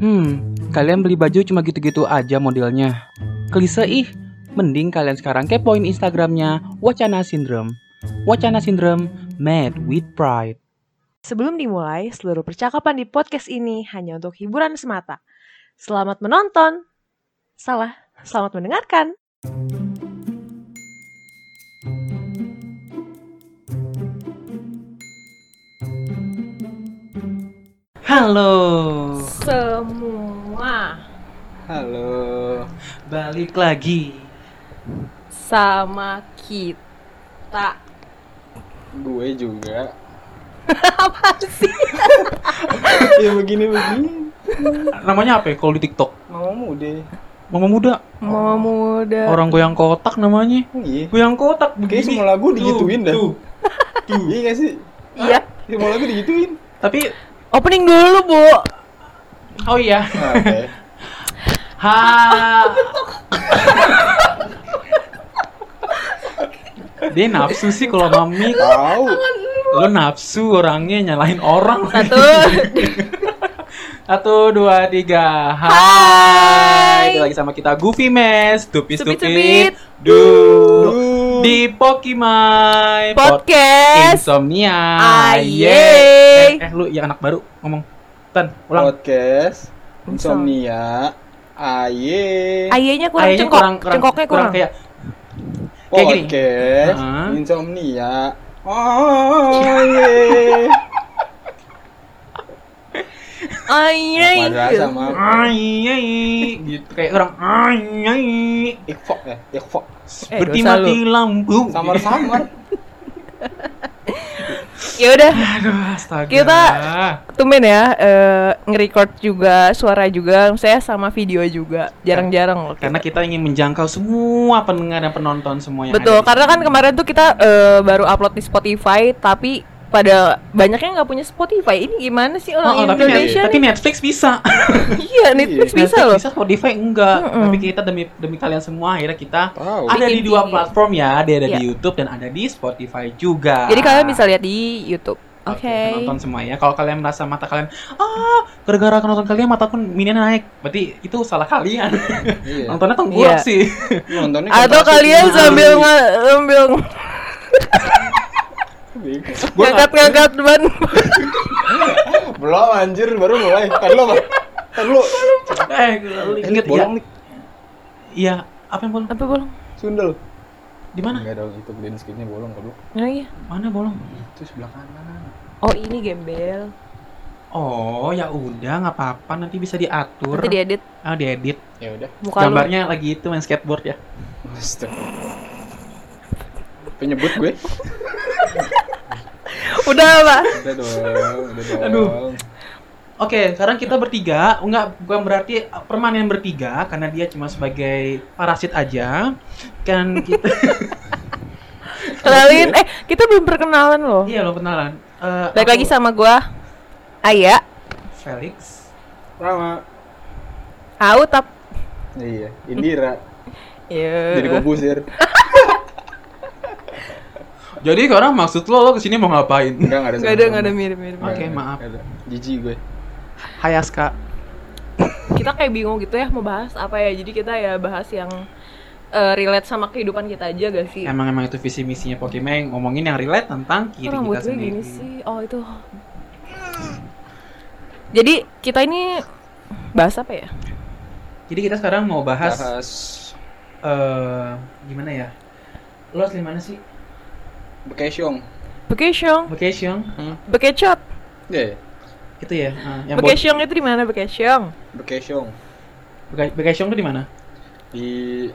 Hmm, kalian beli baju cuma gitu-gitu aja modelnya. Klise ih, mending kalian sekarang kepoin Instagramnya Wacana Syndrome. Wacana Syndrome, made with pride. Sebelum dimulai, seluruh percakapan di podcast ini hanya untuk hiburan semata. Selamat menonton. Salah, selamat mendengarkan. Halo, Semua Halo. balik lagi. sama kita. Gue juga. Apa sih? ya begini begini. Namanya apa ya kalau di TikTok? Mama muda. Mama muda. Mama muda. Orang goyang kotak namanya. Oh, iya. Goyang kotak Kayak semua lagu digituin dah. Tuh. Tuh. Iya gak sih? Iya. Semua lagu digituin. Tapi Opening dulu, Bu. oh iya. Oke. Ha. Dia nafsu sih kalau mami. Tahu. Lo nafsu orangnya nyalahin orang. Satu. Satu, dua, tiga. Hai. Hai. Kita lagi sama kita Goofy Mes, Stupid Stupid, Stupid, Stupid. Di Pokimai Podcast. Insomnia. Aye. Eh, eh, lu yang anak baru ngomong. Tan, ulang. Podcast. Insomnia. Aye. Ayahnya kurang Ayahnya cengkok. kurang, kurang, Cengkoknya kurang. kayak kayak gini. Podcast. Heeh. Insomnia. Padahal sama Aye, gitu kayak orang aye. Ikfok ya. Ikfok. Seperti dosa mati lampu. Samar-samar. Ya udah, Aduh, astaga. Kita- tumben ya eh, nge-record juga suara juga saya sama video juga jarang-jarang loh karena kita. kita ingin menjangkau semua pendengar dan penonton semua yang betul karena kan kemarin tuh kita eh, baru upload di Spotify tapi pada banyaknya nggak punya Spotify ini gimana sih Oh, orang oh, tapi, Indonesia tapi nih? Netflix bisa. iya Netflix bisa Netflix loh Bisa Spotify enggak. Mm-mm. Tapi kita demi demi kalian semua akhirnya kita Tahu. ada di Bikin dua video. platform ya, ada ada di Iya. YouTube dan ada di Spotify juga. jadi kalian bisa lihat di YouTube oke Oke, nonton semua ya. Kalau kalian merasa mata kalian, ah, gara-gara nonton kalian mata pun minnya naik, berarti itu salah kalian. Iya. Nontonnya tengkurap Iya. sih. Nontonnya atau kontrasik kalian sambil sambil Bego. Gua nggak- ngangkat-ngangkat ban Belum anjir baru mulai. Kan lu apa? Kan lu. eh, inget ya. bolong nih. Iya, apa yang bolong? apa bolong Sundel. Di mana? Enggak dong itu green screen-nya bolong nah iya Mana bolong? itu sebelah kanan. oh ini gembel Oh, ya udah, nggak apa-apa. Nanti bisa diatur. nanti diedit Ah, diedit. Ya udah. muka lu Gambarnya lagi itu main skateboard ya. Astaga. Penyebut gue. udah pak Udah dong, udah dong. Aduh. Oke, sekarang kita bertiga, enggak bukan berarti permanen bertiga karena dia cuma sebagai parasit aja. Kan kita Kenalin, eh kita belum perkenalan loh. Iya lo kenalan. Eh, Balik aku lagi sama gua Aya, Felix. Rama. Autap. Iya, Indira. Iya. Jadi Kobusir. Jadi sekarang maksud lo lo ke sini mau ngapain? Enggak, enggak ada. Gak ada, gak ada mirip-mirip. Oke, maaf. Jijik gue. Hai Aska. Kita kayak bingung gitu ya mau bahas apa ya. Jadi kita ya bahas yang eh, relate sama kehidupan kita aja gak sih? Emang emang itu visi misinya Pokemon ngomongin yang relate tentang kiri rambut kita gue sendiri. gini sih? Oh itu. Jadi kita ini bahas apa ya? Jadi kita sekarang mau bahas Bahas eh gimana ya? Lo asli mana sih? Bekesyong. Vacation, Vacation. Bekecot. Iya, Itu ya. eh, yang Vacation itu di mana Vacation? Bekesyong. Vacation tuh di mana? Di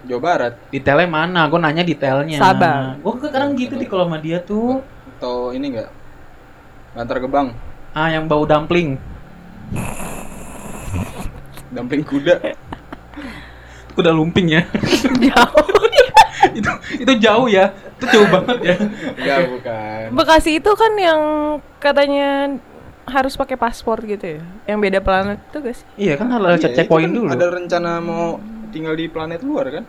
Jawa Barat Detailnya mana? Gue nanya detailnya. Sabar. Gue sekarang gitu di kalau sama dia tuh. atau ini enggak? Bantar Gebang, Ah, yang bau dumpling. Dampling kuda. Kuda lumping ya. Jauh. itu itu jauh ya. Itu jauh banget ya. Enggak, bukan. Bekasi itu kan yang katanya harus pakai paspor gitu ya. Yang beda planet tuh gak sih? Iya kan harus Iya, cek itu poin kan dulu. Ada rencana mau tinggal di planet luar kan?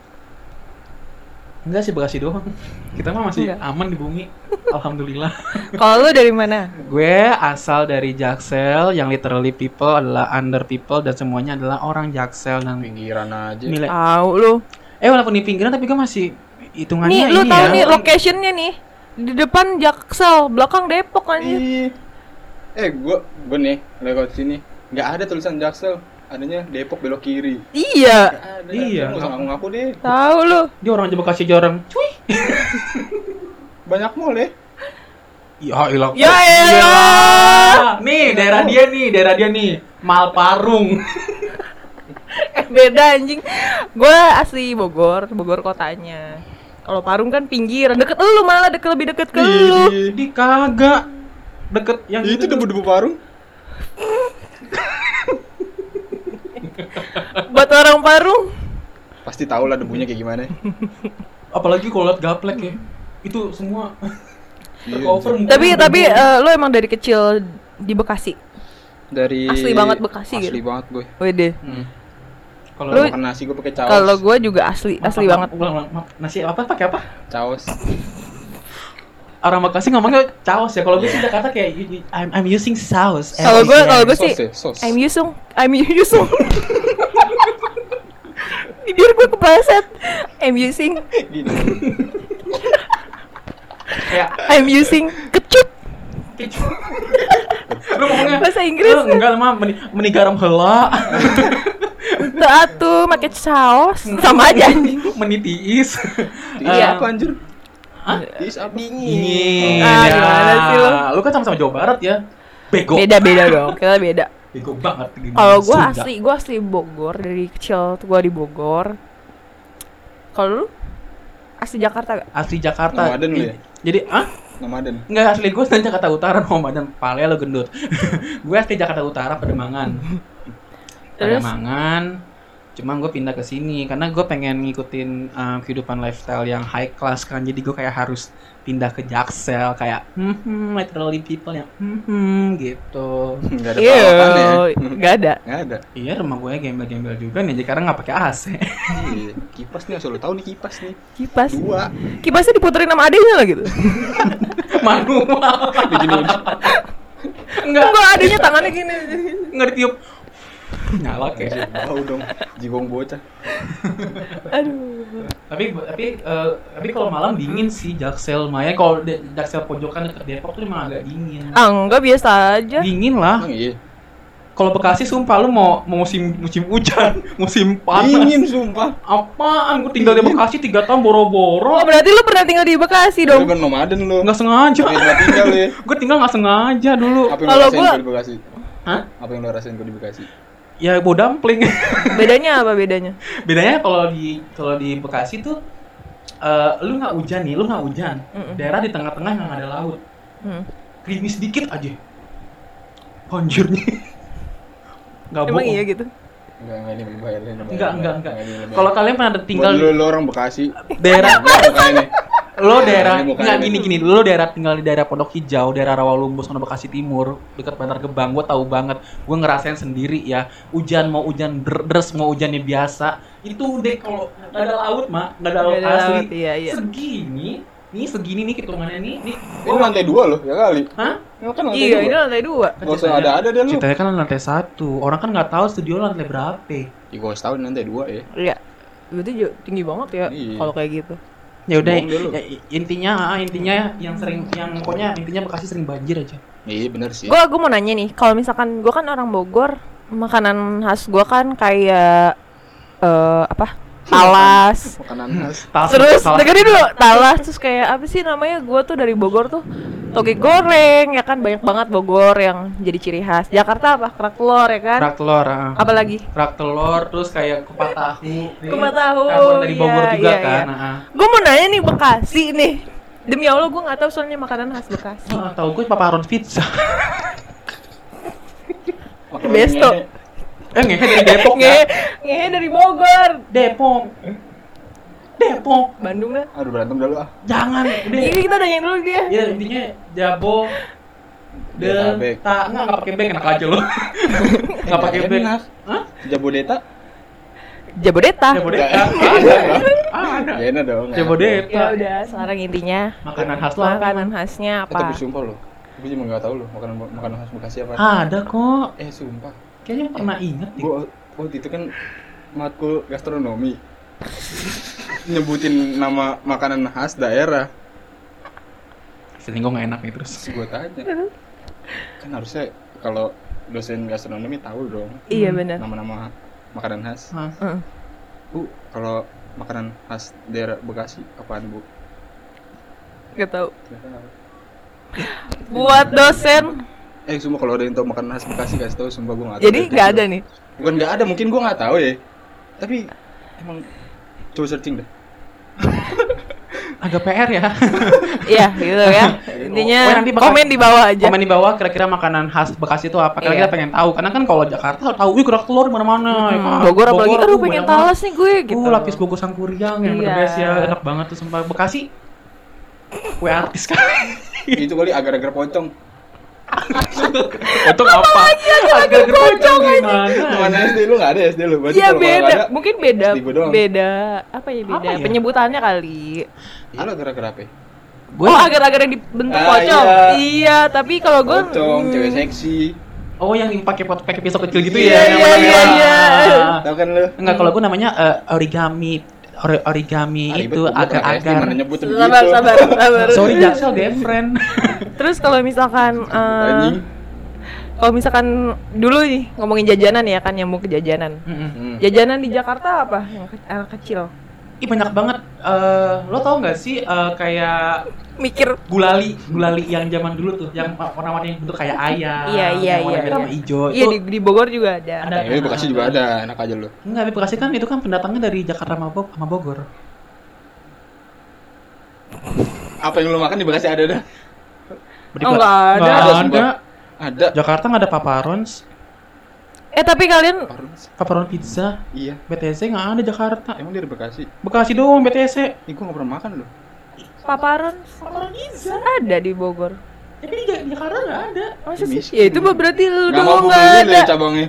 Enggak sih Bekasi doang. Kita mah masih Enggak. aman di bumi. Alhamdulillah. Kalau lu dari mana? Gue asal dari Jaksel yang literally people adalah under people dan semuanya adalah orang Jaksel dan Pinggiran aja. Tahu lu. Eh walaupun di pinggiran tapi gue masih hitungannya Nih, lu ini tahu ya. nih locationnya nih. Di depan Jaksel, belakang Depok anjir. Ih. Eh, gua gua nih lewat sini. Nggak ada tulisan Jaksel. Adanya Depok belok kiri. Iya. Ada. Iya. Nggak usah ngaku-ngaku deh. Tahu lu. Dia orang aja Bekasi aja orang. Cuy. Banyak mall ya. Ya ilah. Ya elah. Nih daerah dia nih, daerah dia nih. Malparung. Eh, beda anjing. Gue asli Bogor, Bogor kotanya. Kalau Parung kan pinggiran, deket lu malah deket lebih deket ke lu. Di kagak deket yang Itu debu-debu parung. Buat orang Parung. Pasti tahu lah debunya kayak gimana. apalagi kalau liat gaplek ya. Itu semua Iya, Tapi tapi eh, lu emang dari kecil di Bekasi. dari Asli banget Bekasi asli gitu. banget gue. Wede. Hmm. Kalau Lu- Makan nasi gue pakai caos. Kalau gue juga asli, asli Maaf, banget. maaf, ulang, ulang, maaf. Nasi apa pakai apa? caos. Orang Bekasi ngomongnya caos ya. Kalau gue sih Jakarta kayak I'm, I'm using sauce. Kalau gue kalau gue sih ya. I'm using I'm using Bibir gue kepleset I'm using Gini. I'm using kecut Lu ngomongnya Bahasa Inggris. "Eh, enggak mah meni, meni garam heula. Tuh atuh pakai saus sama aja anjing. meni tiis. Iya, apa anjir? Hah? Is apa? Dingin. Ah, ya. gimana sih lu? Lu kan sama-sama Jawa Barat ya. Bego. Beda beda dong kita beda. Bego banget gini. Kalau gue asli gue asli Bogor dari kecil tuh gue di Bogor. Kalau lu asli Jakarta gak? asli Jakarta. Nomaden lu ya? Jadi, ah? Nomaden. Enggak asli gue dari Jakarta Utara Nomaden Pale lo gendut. Gue asli Jakarta Utara Pademangan. Terus? Pademangan. Cuman gue pindah ke sini Karena gue pengen ngikutin um, kehidupan lifestyle yang high class kan. Jadi gue kayak harus pindah ke Jaksel Kayak hmm, hmm literally people yang hmm, hmm gitu Enggak ada perawakan ya. Iya, gak ada. Enggak ada. Iya rumah gue gembel-gembel juga nih Jadi karena nggak pakai AC Iya, kipas nih asal lu tahu nih kipas nih. Kipas. Dua. Kipasnya diputerin sama adenya lah gitu. Manual Begini. Enggak Enggak adenya tangannya gini. Nggak ditiup Nyala kayak Tahu dong, jigong bocah. Aduh. tapi tapi eh, tapi kalau malam dingin sih Jaksel Maya kalau de- Jaksel pojokan dekat Depok tuh emang agak dingin Ah, enggak biasa aja. dingin lah Emang iya. kalau Bekasi sumpah lu mau mau musim musim hujan musim panas Dingin sumpah. apaan gue tinggal di Bekasi tiga tahun boro-boro Oh, berarti lu pernah tinggal di Bekasi Lu dong. kan nomaden lu. nggak sengaja tinggal ya. gue tinggal nggak sengaja dulu Apa yang lu Kalau rasain gua- kalau di Bekasi? Hah? Apa yang lu rasain kalau di Bekasi? Ya bau dumpling Bedanya apa bedanya? bedanya kalau di kalau di Bekasi tuh eh, lu nggak hujan nih lu nggak hujan Mm-mm. daerah di tengah-tengah yang ada laut Hmm. krimis sedikit aja anjir nih nggak Emang bohong iya gitu. Enggak, enggak lebay. Enggak. Kalau kalian pernah tinggal lu, lu orang Bekasi. daerah ini. Lo daerah Ini bukan enggak ini. gini gini lo daerah tinggal di daerah Pondok Hijau daerah Rawalumbu sama Bekasi Timur dekat Bantar Gebang gue tahu banget gue ngerasain sendiri ya hujan mau hujan der- deres mau hujannya biasa itu deh kalau nggak ada laut mak nggak ada laut Nggak ada asli laut, iya, iya. segini nih segini nih hitungannya nih nih Ini lantai dua loh, ya kali. Hah? Ini kan lantai Iya, dua. ini lantai dua. Gak usah ada-ada deh lu. ceritanya kan lantai satu orang kan nggak tahu studio lantai berapa Ya gua harus tahu ini lantai dua ya. Iya. Berarti tinggi banget ya Iya. kalau kayak gitu. Ya udah ya, intinya ah, intinya yang sering yang pokoknya intinya Bekasi sering banjir aja Iya bener sih. Gua gua mau nanya nih, kalau misalkan gua kan orang Bogor, makanan khas gua kan kayak eh apa? Talas. Makanan khas. Tas- Terus dengerin dulu, talas terus kayak apa sih namanya? Gua tuh dari Bogor tuh toge goreng ya kan banyak banget Bogor yang jadi ciri khas. Jakarta apa? Kerak telur ya kan? kerak telur ah. Apa lagi? kerak telur terus kayak kupat tahu Kupat tahu, Kan dari Bogor iya, juga iya, kan iya. ah. Gua mau nanya nih Bekasi nih. Demi Allah gua nggak tahu soalnya makanan khas Bekasi. Ah, tahu gue papa Aron pizza Besto. Ngehe. eh ngehe dari Depok Nge, ya nge dari Bogor. Depok Depok Bandung dah. Aduh berantem dah lu ah. jangan udah Ini kita nanya dulu dia. ya intinya Jabo de Jatabek. ta nggak nggak pakai bek enak aja lo nggak pakai Enak. Hah? Jabodeta. Jabodeta. Jabodetak. Ya, Ada. ada. Ada. Ya enak dong. Jabodetak. Ya udah, sekarang intinya Makanan khas lo apa? makanan khasnya Eh, tapi apa? sumpah loh. Gue cuma nggak tahu loh makanan makanan khas Bekasi apa. Ada kok. Eh sumpah. Kayaknya pernah inget deh. Gue waktu itu kan matkul gastronomi nyebutin nama makanan khas daerah. Feeling gue gak enak nih terus. Gue tanya. Kan harusnya kalau dosen gastronomi tahu dong Iya benar. nama-nama makanan khas. Heeh. Bu, kalau makanan khas daerah Bekasi apaan, Bu? Gak tahu. Nggak tahu. Buat dosen. Eh, sumpah kalau ada yang tahu makanan khas Bekasi kasih tahu, sumpah gue nggak tahu. Jadi nggak ada nih. Bukan nggak ada, mungkin gue nggak tahu ya. Tapi emang coba searching deh. Agak PR ya. Iya, gitu ya. Intinya Oh, bakal- komen di bawah aja. Komen di bawah kira-kira makanan khas Bekasi itu apa? Kira-kira Iya. pengen tahu. Karena kan kalau Jakarta tahu, wih kerak telur di mana-mana. ya kan? Hmm, Bogor apalagi, aduh tuh pengen talas nih gue gitu. Uh, lapis Bogor Sangkuriang yang Iya. best ya, enak banget tuh sumpah. Bekasi Kue artis kali. Itu kali agar-agar pocong. Untuk apa? Agak gerpocong gimana? Mana SD lu nggak ada SD lu? Berarti Iya kalau beda, ada, mungkin beda, beda apa ya beda? Apa ya? Penyebutannya kali. Iya lu agar-agar apa? ya? Gue oh agar-agar yang dibentuk Ah, pocong. iya. Iya, tapi kalau gue Pocong, cewek seksi. Oh yang pakai pot pakai pisau kecil gitu ya? iya, namanya. iya, iya. Ah. Tahu kan lu? Enggak, kalau gue namanya eh, origami Ori- origami Ah, itu agar-agar. begitu. sabar, sabar, sabar. Sorry Jaksel dia friend. Terus kalau misalkan eh, Anjing. kalau misalkan dulu nih ngomongin jajanan ya kan nyambung ke jajanan. Mm-mm. Hmm. Jajanan di Jakarta apa? Yang ke- anak kecil. Ih banyak banget. Eh, lo tau nggak sih eh, kayak Mikir gulali, gulali yang zaman dulu tuh, yang warna-warni bentuk kayak ayam, Iya, iya, yang warna iya, iya. hijau. Iya itu di, di Bogor juga ada. ada. Ya, Bekasi juga ada, enak aja lu. Enggak, tapi Bekasi kan itu kan pendatangnya dari Jakarta sama, Bog- sama Bogor. Apa yang lu makan di Bekasi ada dah? Oh, Bek- nggak ada. nggak Ada. Ada. Jakarta nggak ada paparons, Eh tapi kalian Parus. paparon pizza, Iya. BTC nggak ada Jakarta. Emang dia dari Bekasi? Bekasi doang BTC. Ih, gua nggak pernah makan loh. paparon Paparon pizza. ada di Bogor. Tapi di Ja- di Jakarta nggak ada. Masa sih? Miskin. Ya itu berarti lu Nggak doang nggak ada. cabangnya.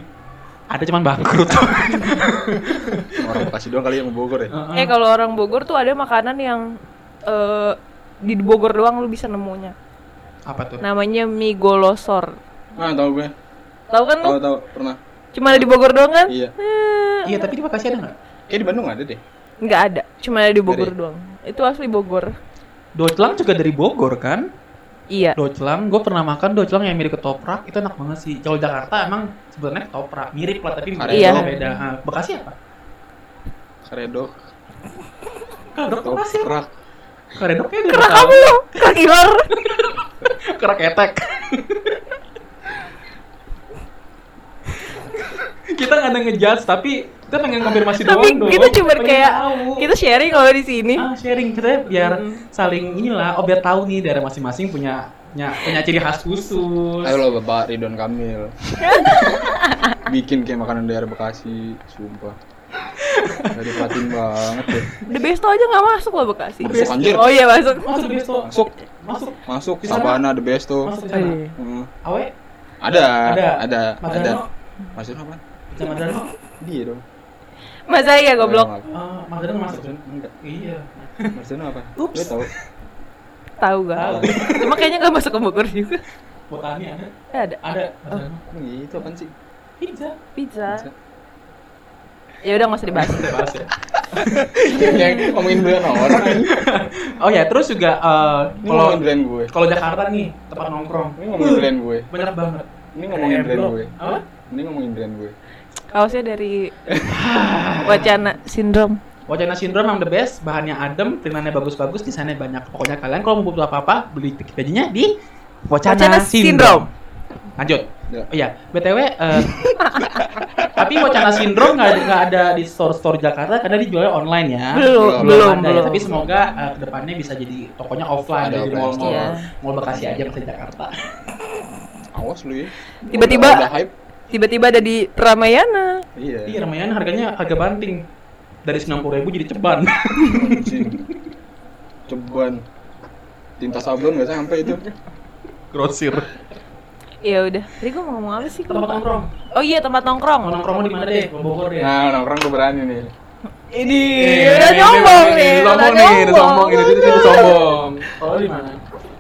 Ada cuman bangkrut. Orang Bekasi doang kali yang Bogor ya. Eh kalau orang Bogor tuh ada makanan yang eh di Bogor doang lu bisa nemunya. Apa tuh? Namanya mie golosor. Nah, tahu gue. Tahu kan lu? Tahu tahu pernah. Cuma ada di Bogor doang kan? Iya. Eh, Iya, tapi di Bekasi ada nggak? Kayak di Bandung ada deh. nggak ada. Cuma ada di Bogor Ada ya? doang. Itu asli Bogor. Docelang juga dari Bogor kan? Iya. Docelang, gue pernah makan docelang yang mirip ketoprak, itu enak banget sih. Kalau Jakarta emang sebenarnya ketoprak, mirip lah tapi mirip Iya. beda. Bekasi apa? Karedok. Kerak apa sih? Toprak. Keredoknya dari Kerak kamu lu, kerak ilar. Kerak etek. Kita nggak ada ngejudge tapi kita pengen konfirmasi Tapi doang dong. kita cuma kayak tahu. kita sharing kalau di sini. ah, sharing kita biar saling inilah oh biar tahu nih daerah masing-masing punya punya, punya ciri khas khusus. Ayo lo Bapak Ridwan Kamil. Bikin kayak makanan daerah Bekasi, sumpah. Jadi perhatiin banget deh. The Besto aja nggak masuk loh Bekasi. Masuk anjir. Oh iya masuk. Masuk besto. Masuk, Masuk. masuk. Di sana? Sabana the best tuh. Masuk di Oh, sana. iya. Hmm. Awe, Ada, Ada. ada, ada. Maksudnya apa? Pizza Madrano. Dia dong. Masa iya goblok. Ah, Madrano masuk. Enggak. Iya. Maksudnya apa? Ups. Tahu? Tahu gak? Cuma kayaknya nggak masuk ke Bogor juga. Botani ada. Eh, ada. Ada. Emang Itu apaan sih? Pizza. Pizza. Pizza. Ya udah nggak usah dibahas. Kita bahas ya. Yang ngomongin brand orang. Oh ya, terus juga eh, Ini kalau ngomongin brand gue. kalau Jakarta nih tempat nongkrong. Ini ngomongin brand gue. Banyak banget. Ini ngomongin brand gue. Apa? Ini ngomongin brand gue. Kaosnya dari Wacana Syndrome. Wacana Syndrome yang the best, bahannya adem, printannya bagus-bagus, desainnya banyak. Pokoknya kalian kalau mau butuh apa-apa, beli tiket bajunya di Wacana, Wacana Syndrome. Syndrome. Lanjut. Ya. Oh iya, BTW eh, tapi Wacana Syndrome nggak ada, di store-store Jakarta karena dijualnya online ya. Belum, belum, ada ya. belum. Tapi semoga eh, ke depannya bisa jadi tokonya offline Ada dari mall-mall. Iya. Mall Bekasi aja masih Jakarta. Awas lu ya. Tiba-tiba- Udah hype. Tiba-tiba ada di Ramayana. Iya. Iya, Ramayana harganya harga banting. Dari 90.000 ribu jadi ceban. Ceban. Tinta sablon nggak sampai itu. Grosir. Ya udah. Tadi gue mau ngomong apa sih? Tempat nongkrong. Oh iya tempat nongkrong. Mau nongkrong di mana deh? Bogor deh. Nah, nongkrong tuh berani nih. Ini Eh, udah ini, nih. Sombong nih, sombong, ini ini sombong. Kalau di mana?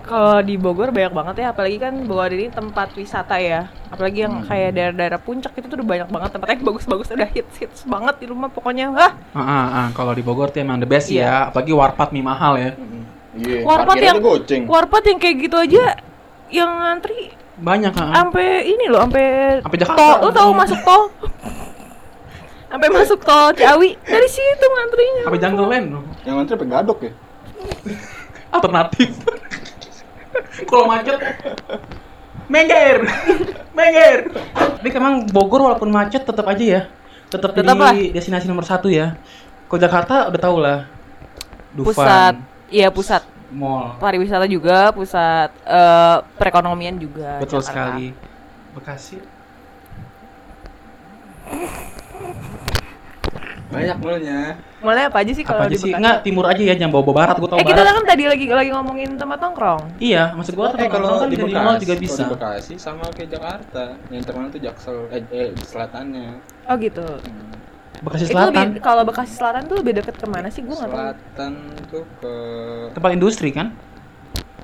Kalau di Bogor banyak banget ya, apalagi kan Bogor ini tempat wisata ya. Apalagi yang Hmm. kayak daerah-daerah puncak itu tuh udah banyak banget tempatnya yang bagus-bagus udah hits-hits banget di rumah pokoknya. Wah, Ah, ah, ah, kalau di Bogor tuh emang the best Iya. ya, apalagi warpat mie mahal ya. Iya, warpat parkir yang goceng. warpat yang kayak gitu aja yang ngantri Banyak ah. sampai ini loh, sampai Sampai Jakarta. tol. Lu tahu masuk tol? Sampai masuk tol Ciawi dari situ ngantrinya. Apa Jungle Land? Yang ngantri apa gadok ya? Alternatif. Kalau macet Mengger, Mengger. Tapi emang Bogor walaupun macet tetap aja ya, tetap jadi lah. destinasi nomor satu ya. Kalau Jakarta udah tau lah. Dufan, Pusat, iya pusat mall, pariwisata juga, pusat eh, perekonomian juga. betul Jakarta. sekali. Bekasi, Banyak mulanya. Mulai apa aja sih kalau apa di aja sih? Enggak, timur aja ya, jangan bawa bawa barat. Gue tau Eh kita barat. kan tadi lagi lagi ngomongin tempat nongkrong. Iya, maksud gua Eh tempat kalau nongkrong kan di Bekasi, mall juga kalau bisa. di Bekasi sama kayak Jakarta. Yang terkenal tuh Jaksel, eh, eh di selatannya. Oh gitu. Hmm. Bekasi Selatan, kalau Bekasi Selatan tuh lebih deket ke mana sih? Gue nggak tahu. Selatan tuh ke tempat industri kan?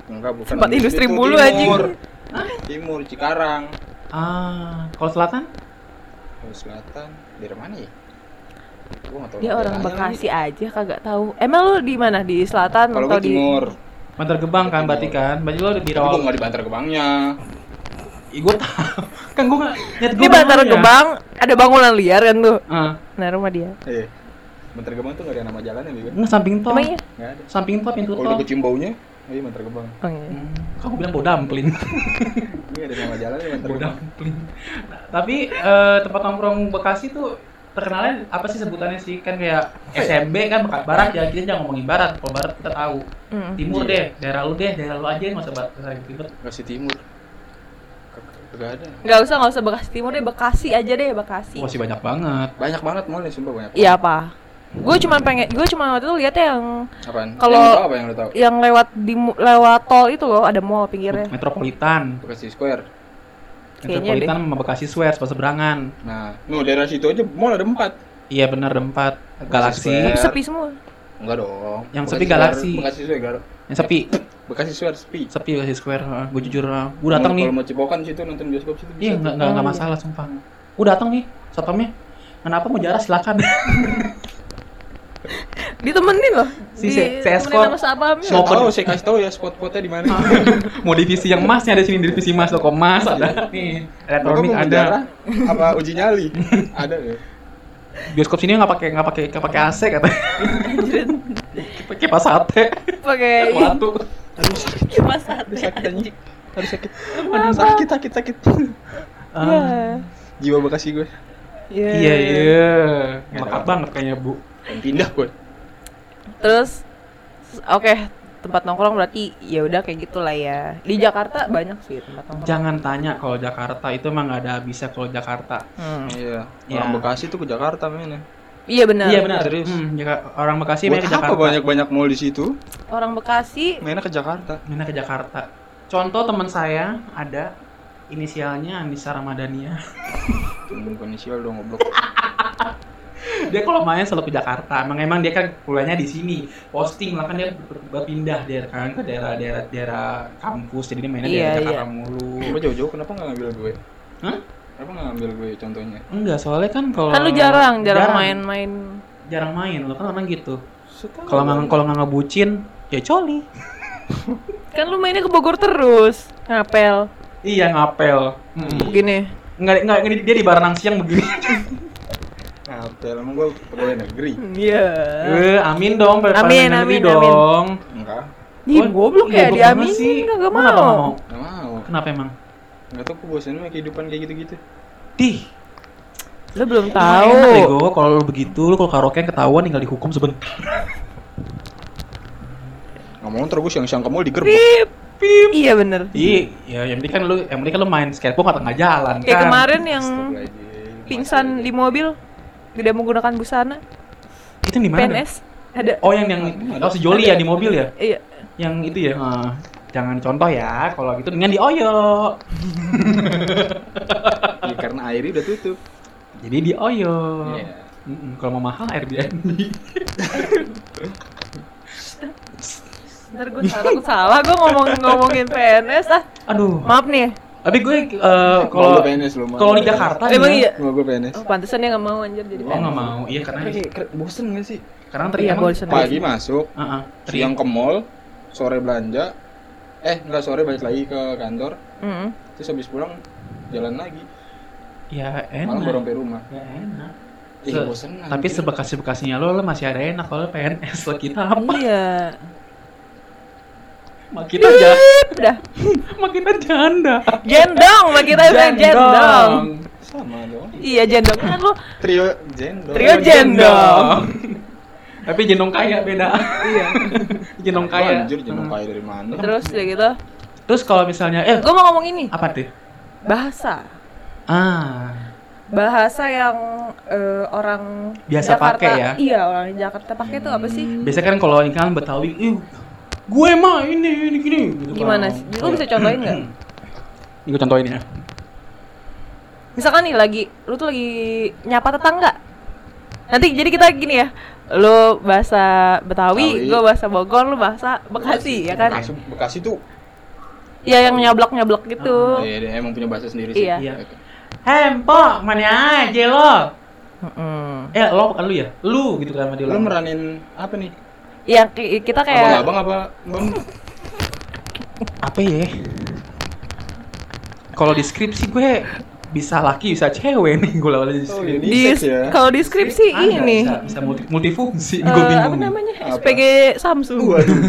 enggak bukan Tempat industri itu mulu, timur. anjing. Timur Cikarang. Ah, kalau selatan? Kalau selatan dari mana ya? Gua nggak tahu Dia orang Bekasi aja kagak tahu. Emang lu di mana? Di selatan. Kalau atau di timur. Bantar Gebang kan berarti kan? Berarti lo di Rawal. nggak di Bantar Gebangnya. Ih, gua tahu. kan gua nggak Di gua Bantar. Gebang ada bangunan liar kan tuh. Ah, Nah, rumah dia. Eh, Bantar Gebang tuh nggak ada nama jalannya juga. nggak samping tol. Emang iya? Ada. Samping tol pintu Kalau tol. udah kecium baunya, iya Bantar Gebang. Oh, iya. Hmm, kamu bilang bau dampling. Ini ada nama jalannya Bantar bau Gebang. dampling. Tapi eh, tempat nongkrong Bekasi tuh terkenalnya apa sih sebutannya sih? Kan kayak SMB kan barat ya, kita jangan ngomongin barat. Kalau barat kita tahu. Mm. Timur Iya. deh, daerah lu deh, daerah lu aja nggak usah barat ribet. Bekasi Timur. Kagak ada. Nggak usah nggak usah Bekasi Timur deh, Bekasi aja deh Bekasi. Masih banyak banget. Banyak banget mall sumpah banyak. Iya apa? Gue cuma pengen, gue cuma waktu itu lihat yang? Kalau- yang lu tahu apa yang lu tahu? yang lewat di lewat tol itu loh ada mall pinggirnya. Metropolitan. Bekasi Square. Kayaknya Metropolitan sama Bekasi Square, seberangan. Nah, nu daerah situ aja mall ada empat. Iya benar ada empat. Galaxy. Square. Sepi semua. Enggak dong. Yang Bekasi sepi Galaxy. Bekasi Square. Gar- Yang sepi. Bekasi Square sepi. Sepi Bekasi Square. gue jujur, gue datang nih. Kalau mau cipokan situ nonton bioskop situ bisa. Iya tuh. nggak nggak nggak Oh, masalah sumpah. Gue datang nih, satpamnya. Kenapa mau jarak silakan. Ditemenin loh. Si- si- si Ditemenin escort. sama satpamnya. Saya Mau tahu, saya kasih tahu ya spot-spotnya di mana. mau divisi yang masnya ada sini divisi mas toko mas ada nih elektronik ada apa uji nyali? ada ya. bioskop sini nggak pakai nggak pakai nggak pakai AC katanya pakai pas sate Pakai waktu kipas sate. Sakit anjing. Aduh sakit. Aduh sakit sakit sakit. Ah, Jiwa Bekasi gue. Iya. iya iya melekat banget kayaknya bu pindah gue. Terus oke, tempat nongkrong berarti ya udah kayak gitulah ya. Di Jakarta banyak sih tempat nongkrong. jangan tanya kalau Jakarta itu emang nggak ada habisnya kalau Jakarta Hmm. Iya. Ya. Orang Bekasi tuh ke Jakarta mainnya. Iya benar. iya benar Serius. Hmm, Jaka- orang Bekasi mainnya ke apa Jakarta banyak-banyak mall di situ? Orang Bekasi Mainnya ke Jakarta. mainnya ke Jakarta contoh teman saya ada inisialnya Anissa Ramadhania Bukan inisial dong goblok. dia kalau main selalu ke Jakarta emang emang dia kan kuliahnya di sini posting lah kan dia ber- berpindah dia kan ke daerah-daerah daerah kampus jadi dia mainnya Iya, daerah Jakarta iya. mulu Gue jauh-jauh kenapa nggak ngambil gue? Hah? Kenapa nggak ngambil gue contohnya? enggak soalnya kan kalau kan lu jarang, jarang main-main. jarang main lo kan orang gitu kalau nggak kalau nggak ngebucin ya coli Kan lu mainnya ke Bogor terus. Ngapel. iya ngapel Mm. Begini. nggak nggak dia di Baranang siang begini Ngapel, emang gue pegawai negeri? Iya. eh amin dong pada Amin, negeri amin, amin. dong Enggak, Ih, goblok ya goblok dia banget sih. Kagak Emang kenapa mau. nggak mau nggak mau. kenapa emang Nggak tau gue bosan sama kehidupan kayak gitu-gitu. Dih, Lu belum Emang Enak tahu. Bego, kalau lu begitu, lu kalau karaokean ketahuan tinggal dihukum sebentar. Ngomong terus yang siang ke mall digerbek. Pip. Pip. Iya bener. Iya, ya yang penting kan lu, yang penting kan lu main skateboard atau tengah jalan Kayak kan. kemarin yang pingsan di mobil tidak menggunakan busana Itu di mana? PNS ada Oh yang yang oh si Joli ya di mobil ya? iya Yang itu ya. ah. jangan contoh ya. Kalau gitu dengan dioyo. Ya, karena airnya udah tutup. Jadi dioyo. Iya. Mm-mm, Kalau mau mahal Airbnb. Ntar gue salah, takut salah gue ngomong ngomongin PNS ah. Aduh. Maaf nih. Tapi gue eh, Kalau kalau di Jakarta Emang ya, iya? Mau gue PNS. Oh, pantesan dia gak mau anjir jadi Oh PNS. nggak mau, iya karena Tapi kayak bosen gak sih? karena teri Iya, emang bosen. Pagi masuk, Heeh, teri siang ke mall, sore belanja, eh enggak sore balik lagi ke kantor, Mm-mm. terus habis pulang jalan lagi, ya malam baru enak. sampai rumah. Ya enak. Ih, Se- bosen Tapi sebekas-bekasnya lo, lo masih ada enak kalau PNS lo kita apa? Iya. Makin aja, Udah. makin janda. Jendong, mah kita bilang jendong. sama dong. Iya jendong kan lu Trio jendol. Trio jendong. Tapi jendong kaya beda. Iya. jendong kaya. Anjir, jendong kaya dari mana? Terus udah gitu. Terus kalau misalnya, eh Gue mau ngomong ini apa tuh? bahasa. Ah, Bahasa yang eh, orang Biasa Jakarta- pakai ya? Iya, orang Jakarta pakai itu apa sih? biasanya kan kalau ini kan Betawi, ih, gue mah ini ini gini. Gitu Gimana sih? Lu bisa contohin nggak? Ini gue contohin ya. Misalkan nih lagi, lu tuh lagi nyapa tetangga. Nanti jadi kita gini ya, lu bahasa Betawi, Betawi. gue bahasa Bogor, lu bahasa Bekasi, ya kan? Bekasi, Bekasi tuh. Iya yang nyablak-nyablak gitu. Iya, dia emang punya bahasa sendiri sih. Iya. Iya. Hei, Mpok, mana aja lo? Mm-mm. Eh, lo bukan lu ya? Lu gitu kan sama dia. Lu meranin apa nih? Yang ki- kita kayak Abang-abang apa? Bang? apa ya? Kalau di skripsi gue bisa laki bisa cewek nih gue lawan di Oh, skripsi. ini di seks ya. kalau di skripsi Ada, ini bisa, bisa multi, multifungsi eh, gue bingung apa namanya Apa? SPG Samsung Waduh.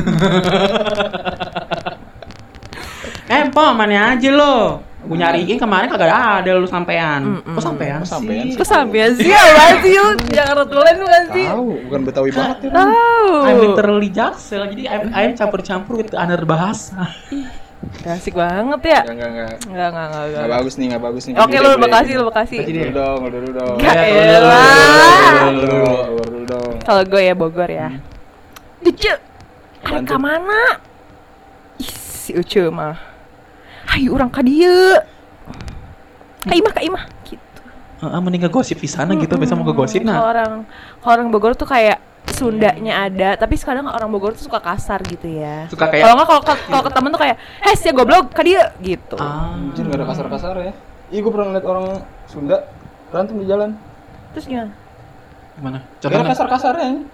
eh po mana aja lo gue nyariin kemarin kagak ada lu sampean Mm-mm. kok sampean Kok sampean sih sih? Terus sampai sih apa sih lu Jakarta tulen bukan sih Tahu, bukan Betawi banget ya. tahu I'm literally jaksel jadi I'm, I'm campur-campur with another bahasa asik banget ya Enggak, enggak, enggak. enggak enggak enggak, bagus nih, enggak bagus nih. oke lu. Bekasi lu Bekasi. Dulu dong, dulu dong. Gak Ya, elah. Dulu dong, kalau gue ya Bogor ya Ucu Apaan Arek tuh? mana Ih, si Ucu mah Hayu orang kadieu Kak Imah, Kak Imah gitu. Heeh, mending ngegosip di sana gitu biasa mau ngegosip Kalau nah orang kalau orang Bogor tuh kayak Sundanya ada, tapi sekarang orang Bogor tuh suka kasar gitu ya. suka kayak Kalau nggak kalau kalau ke temen tuh kayak, "Heh, si goblok, ka dia." gitu. ah Anjir, enggak ada kasar-kasar ya. Ih, gue pernah ngeliat orang Sunda berantem di jalan. Terus gimana? gimana Gak ada contohnya kasar-kasarnya. contohnya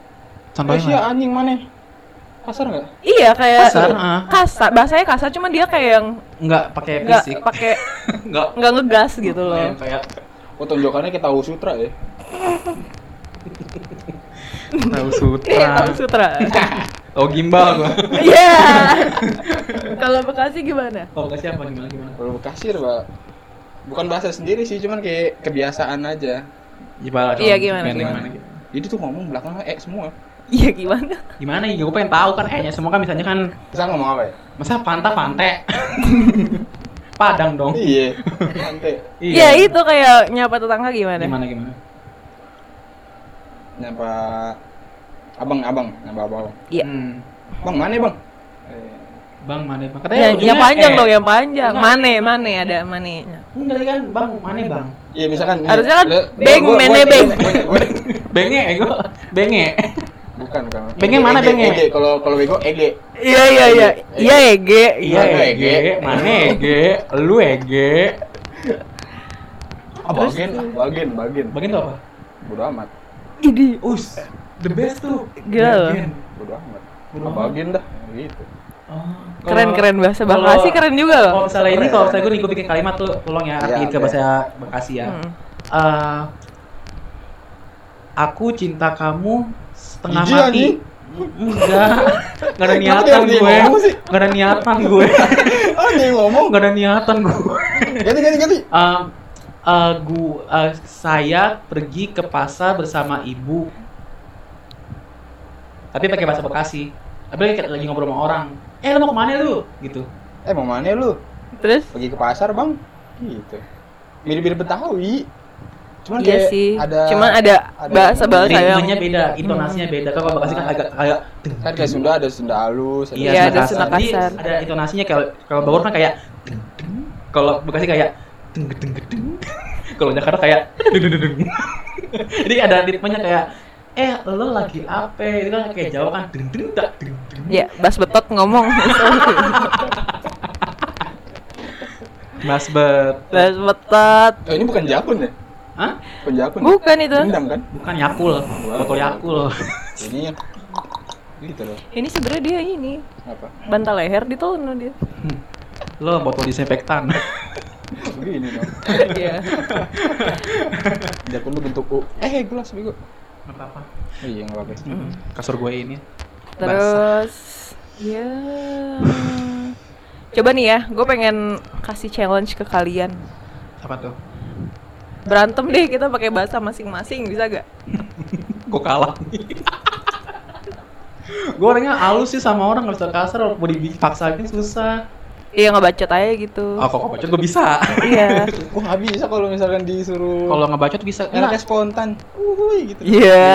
Contohnya mana? anjing mana? Kasar enggak? Iya kayak Kasar, ah. kasar. Bahasanya kasar, cuma dia kayak yang nggak pakai nggak fisik pakai nggak nggak ngegas gitu loh. kayak kayak Oh, tonjokannya kayak tahu sutra ya. tahu Iya, sutra tahu sutra. oh gimbal gua Iya. Kalau Bekasi gimana? oh kasih apa gimana gimana Kalau Bekasi Pak. Bukan bahasa sendiri sih, cuman kayak kebiasaan aja. gimana Iya, gimana, gimana, gimana? Jadi tuh ngomong belakangnya eh semua. Iya gimana? gimana ya gue pengen tahu kan kayaknya semua kan misalnya kan Bisa ngomong apa ya? masa panta pante padang dong Iya. Nanti Iya itu kayak nyapa tetangga gimana? gimana gimana nyapa abang abang nyapa abang. Iya. Hmm. Bang mana bang? Eh, bang mana bang Yang, yang ujungnya panjang eh. dong, yang panjang. Mane, mane ada mane. enggak kan bang mana bang Iya misalkan Harusnya kan beng, mene gua- beng. benge ego benge Bukan. Bengnya Ege, mana bengnya? Ege. Kalau kalau bego Ege. Iya iya iya. Iya Ege. iya ege Ege? mana ege lu ege Ah, bagian, bagian, bagian. bagian tuh apa Bodo amat. Ini us the best tuh Gila loh. Bagian. Bodo amat. Bagian dah. Gitu. Oh, keren kalau- keren bahasa Bekasi keren juga loh. Kalau misalnya ini, kalau misalnya gue nih gue bikin kalimat tuh, tolong ya Iya, artiin ke oke. bahasa Bekasi ya. Hmm. Eh, aku cinta kamu setengah Jijik, mati. Enggak, enggak ada niatan gue. Enggak ada niatan gue. Oh, dia ngomong. Enggak ada niatan gue. Ganti ganti ganti. Eh, eh, gua, eh, saya pergi ke pasar bersama ibu. Tapi pakai bahasa Bekasi. Tapi lagi, lagi ngobrol sama orang. Eh, lu mau ke mana lu? Gitu. Eh, mau mana lu? Terus Pergi ke pasar, Bang. Gitu. Mirip-mirip Betawi. Cuman Iya sih. ada Cuman ada ada- bahasa-bahasa yang ritmenya beda intonasinya beda kalau bekasi kan agak kayak deng, kan kayak Sunda ada Sunda halus, ada Iya, Sunda ada kasar. Sunda Jadi kasar. ada intonasinya kalau kalau Bogor kan kayak deng, deng. kalau Bekasi kayak deng deng deng. Kalau Jakarta kayak deng deng deng. Jadi ada ritmenya kayak eh lo lagi apa? Itu kan kayak Jawa kan deng deng tak deng deng. Ya, Bas Betot ngomong. Mas bet. Bas Betot. Oh, ini bukan jakun ya? Hah? Bukan jakun. Bukan itu. Dendam kan? Bukan Yakul, botol Yakul. Ini gitu loh. Ini sebenarnya dia ini Apa? bantal leher ditelan loh dia. Lo botol disinfektan. Begini dong. Iya. Jakun tuh bentuk U. Eh, gelas bego. Enggak apa-apa. Oh, iya, enggak apa-apa. Kasur gue ini. Terus ya Coba nih ya, gue pengen kasih challenge ke kalian. Apa tuh? Berantem deh kita pakai bahasa masing-masing, bisa gak? Gue kalah. gue orangnya halus sih sama orang nggak bisa kasar mau dipaksain susah Iya ngebacot aja gitu. oh kok bacot gue bisa Iya. Wah, nggak bisa kalau misalkan disuruh kalau ngebacot bisa enaknya spontan. Uhuy, gitu. Iya.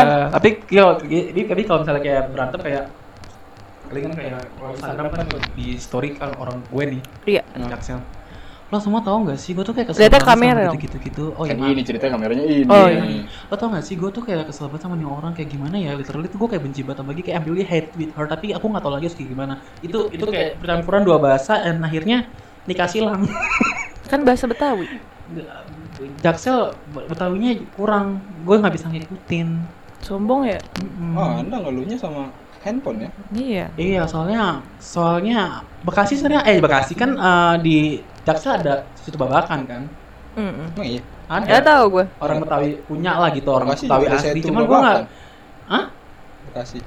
Eh, tapi yo, tapi, tapi kalau misalnya kayak berantem kayak kalian kan kayak kalau Instagram kan di story kan orang gue nih Iya. Jaksel lo semua tahu nggak sih gue tuh kayak kesel Lihatnya banget sama kamera dong. gitu gitu oh kan iya ini ceritanya kameranya ini. Oh, iya. Lo tau gak sih, gue tuh kayak kesel banget sama nih orang kayak gimana ya Literally tuh gue kayak benci banget sama dia Kayak ambil dia hate with her Tapi aku gak tau lagi harus kayak gimana Itu itu kayak percampuran dua bahasa Dan akhirnya nikah silang Kan bahasa Betawi. Jaksel Betawinya kurang Gue gak bisa ngikutin Sombong ya? Mm-mm. Oh, Anda ngeluhnya sama handphone ya? Iya. Iya soalnya Soalnya Bekasi sebenarnya Eh Bekasi kan eh, di Jaksel ada situ babakan kan Mm Emang iya. Ada Gak tau gue. Orang Betawi punya lah gitu Orang Bekasi Betawi asli Cuman gue gak Babakan. Hah? Bekasi.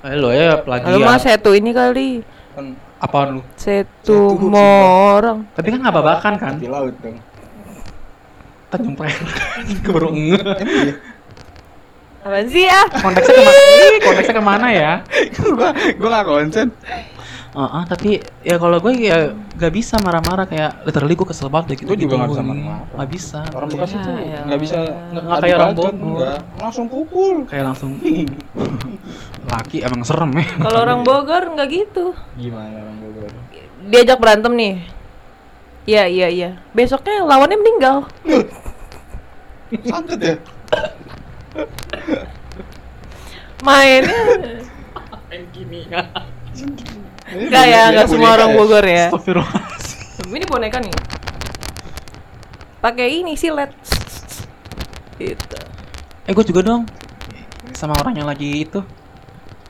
Eh lo ya Lalu mah plagiat setu ini kali. Kan Apaan lu? Setu Setu, morang. Tapi kan nggak babakan kan? di laut dong. Tanjung Priok. Gue baru iya. Apaan sih ya? Konteksnya ke mana? Konteksnya ke mana ya? gua gua enggak konsen. Heeh, tapi ya kalau gue ya gak bisa marah-marah kayak literally gue kesel banget deh gitu. Gua juga gitu. nggak bisa marah-marah. Nggak bisa. Orang Bekasi Ya, tuh ya nggak bisa Nggak- kayak orang Bogor. Langsung pukul. Kayak langsung laki emang serem ya. Kalau orang Bogor nggak gitu. Gimana orang Bogor? Diajak berantem nih. Iya iya iya. Besoknya lawannya meninggal. Santet ya? Mainnya gini. Enggak ya, enggak semua orang Bogor ya. Astagfirullahaladzim. Ini boneka nih. Pakai ini silet. Gitu. Eh gue juga dong. Sama orang yang lagi itu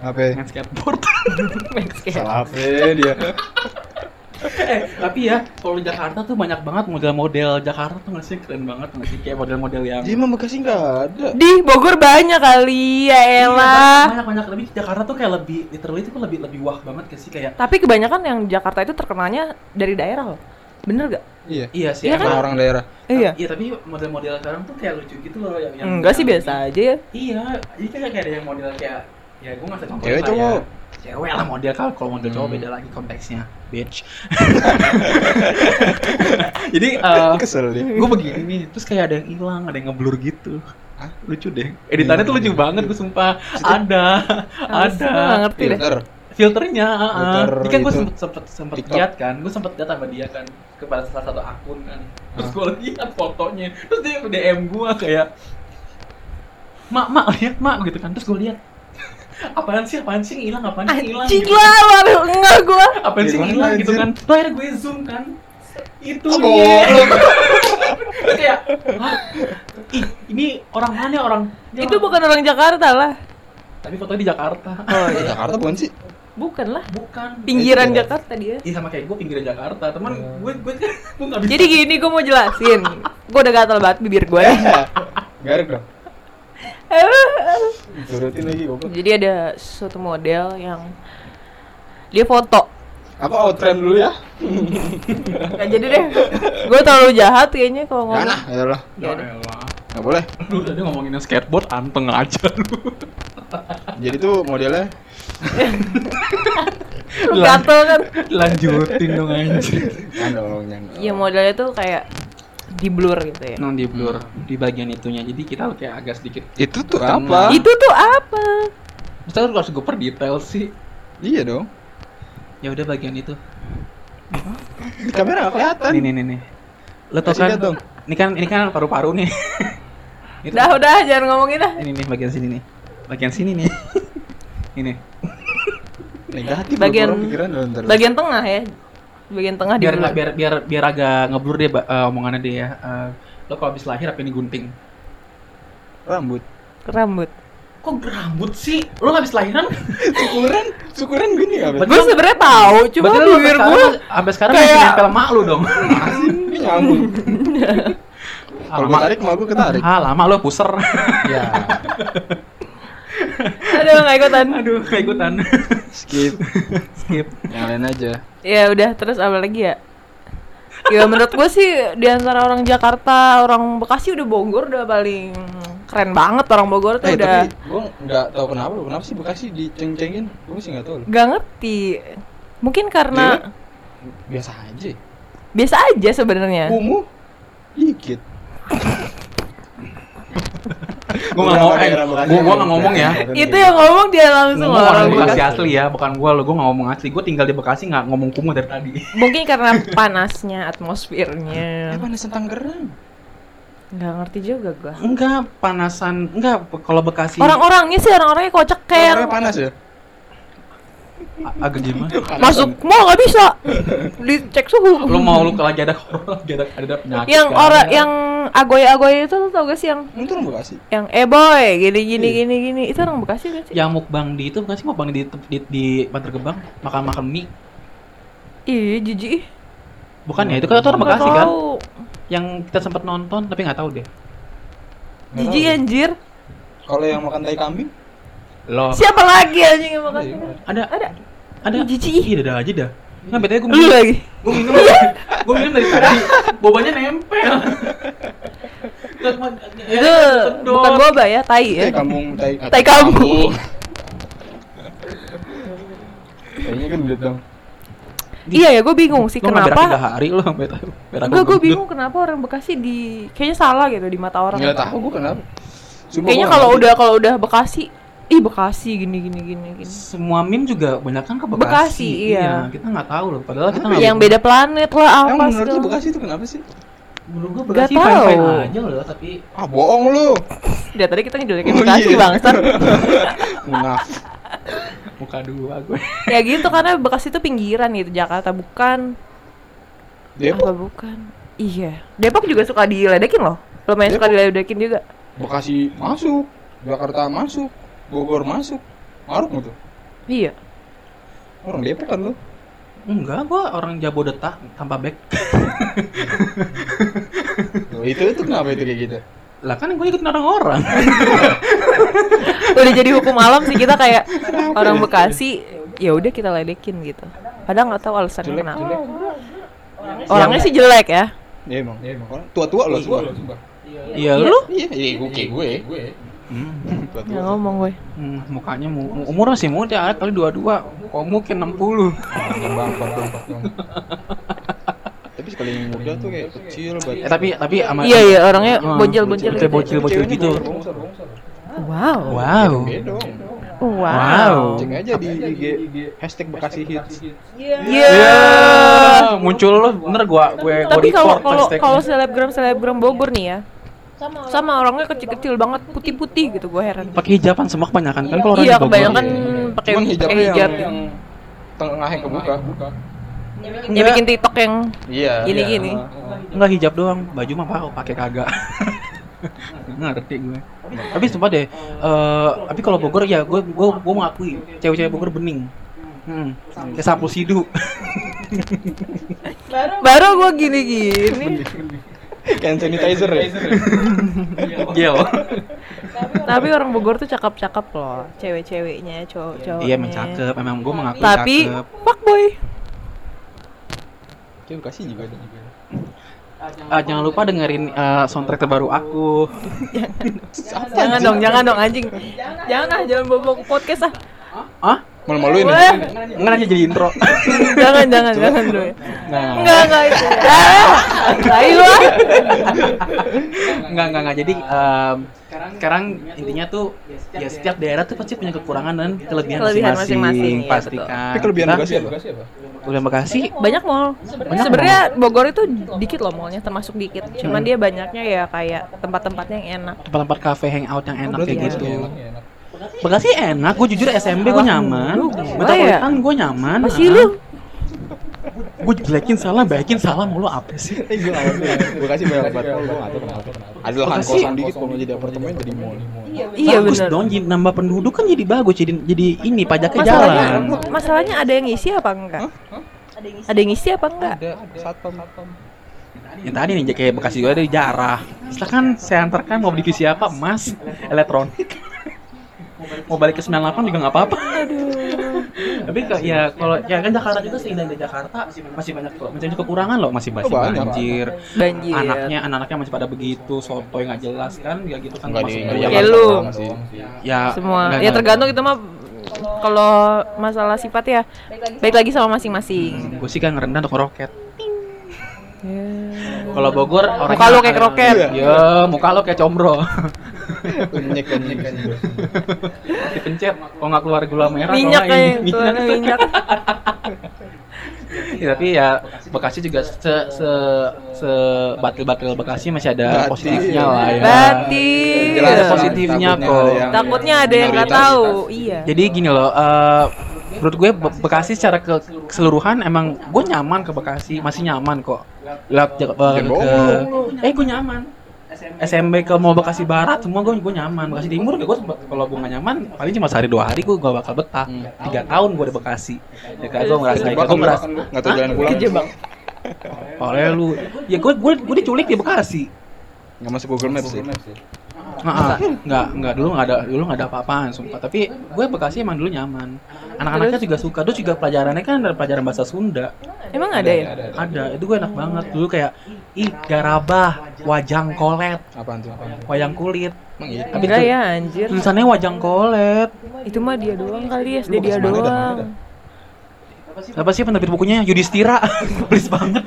Apa? main skateboard. Main skate. Salah apa dia? Eh tapi ya kalau di Jakarta tuh banyak banget model-model Jakarta tuh nggak sih keren banget nggak sih kayak model-model yang Dia mah Bekasi nggak ada. Di Bogor banyak kali ya Iya, elah. banyak banyak lebih Jakarta tuh kayak lebih literally itu lebih lebih wah banget gak sih kayak Tapi kebanyakan yang Jakarta itu terkenalnya dari daerah loh. Bener gak? Iya. iya sih Iya emang. Orang daerah. Iya. iya tapi model-model sekarang tuh kayak lucu gitu loh yang, yang Enggak sih biasa aja ya. iya ini kayak kayak ada yang model kayak ya gue nggak usah contohin Cewek lah cowok. ya. Cewek lah model. Kalau kalau model cowok Hmm. beda lagi konteksnya bitch. Jadi eh Kesel dia. gue begini nih terus kayak ada yang hilang ada yang ngeblur gitu. Hah? lucu deh. Editannya tuh lucu banget gue sumpah. Ada ada. ngerti deh. Filter. filternya uh, Filter jadi kan gue sempet sempet sempet TikTok. lihat kan gue sempet lihat sama dia kan kepada salah satu akun kan. Terus gue lihat fotonya terus dia dm gue kayak mak mak lihat mak gitu kan. Terus gue lihat apaan sih apaan sih hilang apaan sih hilang Anjing gitu. lah, baru enggak gua. apaan sih hilang gitu kan tuh akhirnya gue zoom kan itu Oh, goblok. Kayak "Hah? ih ini orang mana ya? orang Itu bukan orang Jakarta lah. tapi fotonya di Jakarta Oh Eh, Jakarta bukan sih? Bukan lah. bukan Pinggiran Itu Jakarta dia. Iya sama kayak gue pinggiran Jakarta, teman Oh. gue gue gue nggak bisa. Jadi gini gue mau jelasin. Gue udah gatal banget bibir gue. Garuk dong. Turutin lagi goblok. Jadi ada suatu model yang dia foto. Aku outtrend dulu ya. Gak jadi deh. Gue terlalu jahat kayaknya kalau ngomong. Jangan ah, ayolah. Ya elah. Nggak boleh. Lu tadi ngomongin yang skateboard anteng aja lu. Jadi tuh modelnya gatel kan. Lanjutin dong anjir. kan dong. Iya modelnya tuh kayak di blur gitu ya. non di blur di bagian itunya jadi kita kayak agak sedikit Itu tuh Kurang. apa? Itu tuh apa? Lu harus gue per detail sih Iya dong. ya udah bagian itu Di kamera nggak kelihatan. nih nih nih nih lo tau Kasih kan dong. ini kan ini kan paru-paru nih Itu- Udah udah jangan ngomongin dah. ini nih bagian sini nih bagian sini nih ini Negatif Bagian-. Bagian tengah ya. Bagian tengah di biar nggak biar biar biar agak ngeblur deh Ba- eh, omongannya deh ya Eh, lo kalau habis lahir apa ini gunting rambut. rambut. kok rambut sih lo habis lahiran Syukuran, syukuran gini apa? Betul. Gue sebenarnya tahu, cuma Berarti lo bibir sampai gue sekarang- sampai sekarang kayak- masih nempel mak lu dong Ini nyambung. Kalau gue tarik mau gue ketarik. ah lama lo puser Ya. Aduh nggak ikutan. aduh kayak ikutan Skip. skip Yang lain aja. Ya udah terus apa lagi ya? Ya menurut gue sih di antara orang Jakarta, orang Bekasi udah Bogor udah paling keren banget orang Bogor tuh Eh udah tapi gue nggak tahu kenapa lo. Kenapa sih Bekasi diceng-cengin? Gue sih nggak tahu. gak ngerti. Mungkin karena Biasa aja. biasa aja sebenarnya. Kumuh dikit. Gue mau eh, gue gue nggak ngomong ya Itu yang ngomong dia langsung ngomong orang orang Bekasi asli ya bukan gue lo gue nggak ngomong asli gue tinggal di Bekasi nggak ngomong kumuh dari tadi Mungkin karena panasnya Eh atmosfernya. panas Tangerang. Nggak ngerti juga gua. enggak panasan enggak kalau Bekasi Orang-orangnya sih orang-orangnya kocak kayak Tangerang panas ya? Agak gimana masuk mall nggak bisa dicek suhu. lu mau lu lagi ada corona lagi ada ada penyakit yang kan? orang yang agoy-agoy itu tau gak sih yang Itu orang Bekasi. yang eh boy gini gini Iya. gini gini itu orang Bekasi gak sih? yang mukbang di itu bukan sih mukbang di di, di Bantar Gebang makan makan mie Iya jijik. ih. bukan ya itu kan itu orang Bekasi kan tahu. yang kita sempat nonton tapi nggak tahu deh Jijik anjir. Kalau yang makan tai kambing? lo Siapa lagi anjing yang makan? Iya. ada Ada. Ada Jijik. iya ada aja dah nggak betulnya gue minum lagi. gue minum gue minum dari tadi bobanya nempel Itu bukan boba ya, tai ya. Tai kampung, tai. Tai kampung. Kayaknya kan udah dong. Iya ya, gue bingung sih Lo berak tiga kenapa. hari lo sampai Enggak, gue bingung kenapa orang Bekasi di kayaknya salah gitu di mata orang. Nggak tahu gue kenapa. Sumpah Kayaknya kalau udah kalau udah Bekasi, ih Bekasi gini gini gini gini. Semua meme juga banyak kan ke Bekasi. Bekasi, iya. Kita nggak tahu loh. Padahal kita nggak. Yang beda planet lah apa Emang menurut lu Bekasi itu kenapa sih? Menurut gue Nggak Bekasi fine fine tahu. aja loh. Tapi Ah bohong lu. Dia tadi kita ngejelekin Oh, Bekasi iya. bangsat. Munafik. muka dua gue. ya gitu karena Bekasi itu pinggiran gitu, Jakarta bukan. Apa Depok, bukan? Iya. Depok juga suka diledekin loh. Lumayan suka Depok. diledekin juga. Bekasi masuk, Jakarta masuk, Bogor masuk. Maruk tuh? Iya. Orang Depok kan lu. Enggak, gua orang Jabodetak tanpa back. Loh, itu itu kenapa itu kayak gitu? Lah kan gue ikutin orang-orang. Udah jadi hukum alam sih kita kayak orang ya? Bekasi ya udah kita ledekin gitu. Padahal nggak tahu alasannya Jelek, kenapa. jelek. Orangnya sih jelek ya. Ya emang. Orang tua-tua lo, tua lo. Iya lu. Iya, iya gue kayak gue. Hmm. Nggak Tua-tua. ngomong gue. Hmm, mukanya mu mu- umur masih muda kali dua-dua. Kok mungkin 60. Bang, bang, bang, bang. Tapi sekali muda tuh kayak kecil banget. Eh tapi tapi sama Iya iya orangnya Hmm, bonjol-bonjol kayak gitu. bocil-bocil Ceweknya gitu. Wow. Wow. Dong. Wow. Cek aja di IG hashtag Bekasi Hits. Iya. Iya, muncul lo bener gua gue Tapi kalau report kalau kalau selebgram selebgram Bogor nih ya, sama orangnya kecil-kecil banget, putih-putih gitu, gue heran. pakai hijaban semua kebanyakan kan kalau orang Iya, kebanyakan Iya. pakai hijabnya hijab. yang, yang tengahnya kebuka. Dia bikin TikTok yang Iya. Gini-gini. Enggak hijab doang, baju mah pakai pakai kagak. Ngerti gue. Tapi sumpah deh, eh tapi kalau Bogor ya gue gue gue mengakui cewek-cewek Bogor bening. Hmm, kayak sapu sidu. baru gue gini-gini. Hand sanitizer ya. Gel. Tapi orang Bogor tuh cakep-cakep loh, cewek-ceweknya, cowok-cowoknya. Iya, emang cakep, emang gue mengakui Tapi cakep. fuckboy. Cewek Bekasi juga ada. Ah, jangan lupa dengerin eh, soundtrack terbaru aku. Jangan dong, jangan dong anjing. Jangan ah, jangan bawa ke podcast ah. Ah? Malu-maluin ya? Enggak aja jadi intro. jangan jangan jangan dulu. Enggak. Enggak enggak itu. Ah, tai lu. ah. Enggak, enggak, enggak. Jadi em, sekarang intinya tuh ya setiap daerah tuh pasti punya kekurangan dan kelebihan, Kelebihan masing-masing. masing-masing, iya, pasti betul. kan. Tapi kelebihan Bekasi apa? Kelebihan Bekasi Banyak mall. Banyak Sebenarnya Bogor itu dikit loh mallnya, termasuk dikit. Cuman dia banyaknya ya kayak tempat-tempatnya yang enak. tempat-tempat cafe hangout yang enak Berarti kayak gitu. Bekasi enak, gue jujur SMB gue nyaman. Metropolitan gue nyaman. Pasti Ah. lu Gue jelekin salah, baikin salah mulu apa sih? Eh gue gak ngerti. Bekasi banyak banget gue gak tau kenapa. Ada lahan kosong dikit kalau jadi apartemen jadi mall. iya bagus bener. dong, jadi nambah penduduk kan jadi bagus, jadi jadi ini pajaknya Masalahnya jalan. masalahnya ada yang ngisi apa enggak? Ada yang ngisi apa enggak? Ada satpam. Yang tadi nih kayak Bekasi gue ada di jarah. Silakan saya antarkan mau beli divisi apa? Emas, elektronik. Mau balik ke 98 juga nggak apa-apa. Tapi ke- ya kalau ya kan Jakarta juga seindah di Jakarta masih banyak masih banyak kekurangan loh, masih masih Oh, banyak. banjir. Banjir. Anaknya anak-anaknya masih pada begitu, sotoy nggak jelas kan, ya gitu kan. Kayak Jakarta lu. Ya Semua. Ya tergantung itu mah kalau masalah sifat ya baik lagi sama masing-masing. Gue sih kan ngerendah untuk roket. Kalau Bogor orangnya Muka lu kayak kroket. Ya, muka lo kayak combro. Kenyek kenyek. Dipencet, kalau nggak keluar gula merah, Minyak kayak ini, tuh minyak. minyak. Ya, tapi ya Bekasi juga se se se batil batil Bekasi masih ada Batil. positifnya lah ya. Batil. Jelas ada positifnya kok. Takutnya ada yang nggak tahu. Iya. Jadi gini loh, eh, menurut gue Be- Bekasi secara ke- keseluruhan emang gue nyaman ke Bekasi, masih nyaman kok. Jak- eh, ke, bohong. eh gue nyaman. SMB ke mau Bekasi Barat semua gue gue nyaman. Bekasi Timur gue kalau gue nggak nyaman paling cuma sehari dua hari gue gak bakal betah. Tiga tahun gue di Bekasi. Ya kan gue ngerasain, Kejebak gue merasa. lu? Nggak tahu jalan pulang. Oleh lu, ya gue gue gue diculik di Bekasi. Nggak masuk Google Maps sih. Heeh. Enggak, enggak dulu enggak ada dulu enggak ada apa-apaan sumpah. Tapi gue Bekasi emang dulu nyaman. Anak-anaknya juga suka. Terus juga pelajarannya kan ada pelajaran bahasa Sunda. Emang ada ya? Ada. Itu gue enak banget. Dulu kayak ih garabah, wajang kolet, Apaan tuh? Apaan tuh? wayang kulit. Emang iya. Tapi ya anjir. Tulisannya wajang kolet. Itu mah dia doang kali ya, Lu dia Bekasi mana Siapa sih penerbit bukunya? Yudhistira. Please banget.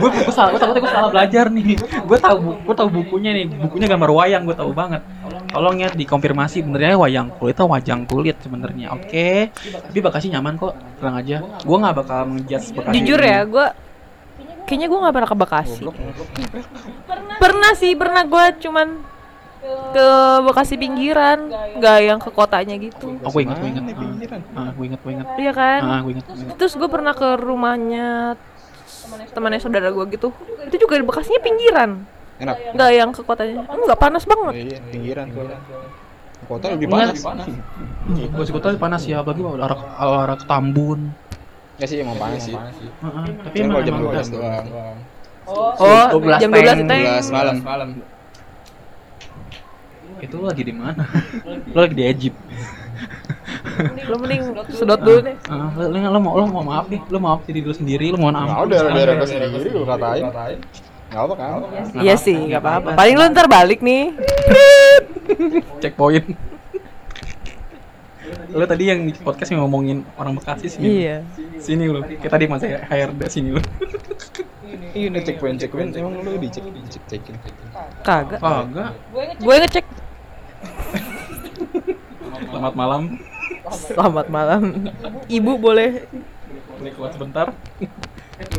gue gue salah, gue takutnya gue salah belajar nih. Gue tahu gue tahu bukunya nih. Bukunya gambar wayang, gue tahu banget. Tolong ya dikonfirmasi benernya wayang kulit atau wajang kulit sebenarnya. Oke. Tapi Bekasi nyaman kok. Tenang aja. Gue nggak bakal ngejudge Bekasi. Jujur ya, gue kayaknya gue nggak pernah ke Bekasi. Pernah sih, pernah gue cuman ke Bekasi pinggiran, nggak yang ke kotanya gitu. Oh, gue ingat, gue ingat. Mana pinggiran? Ah, gue ingat, gue ingat. Iya kan? Ah, gue gue ingat. Terus gue pernah ke rumahnya temannya saudara gue gitu. Itu juga di Bekasinya pinggiran, Enak. nggak yang ke kotanya. Enggak panas Oh, banget. iya, pinggiran soalnya. Kota lebih panas. Gue sih kota panas ya, apalagi kalau arah arah ke Tambun. Ya sih emang panas sih. Heeh. Tapi emang, jam emang 12 doang. Oh, 12 jam 12 teng, itu yang 12 malam. Malam. Itu lu lagi di mana? lu lagi di Egypt. lo mending sedot dulu deh. Ah, lu, lu, lu mau lu mau maaf nih, lu maaf jadi dulu sendiri, lu mohon Enggak ampun. ada daerah ke sendiri lu katain. Enggak apa kan? Iya sih, nggak apa-apa. Paling lu ntar balik nih. Checkpoint. lu tadi yang di podcast yang ngomongin orang Bekasi sini. Iya. Sini lu. Kayak tadi Mas HRD sini lu. Ini checkpoint checkpoint emang lu dicek dicek cekin. Kagak. Enggak. Gue ngecek. Selamat malam. Selamat malam. Ibu boleh Boleh keluar sebentar.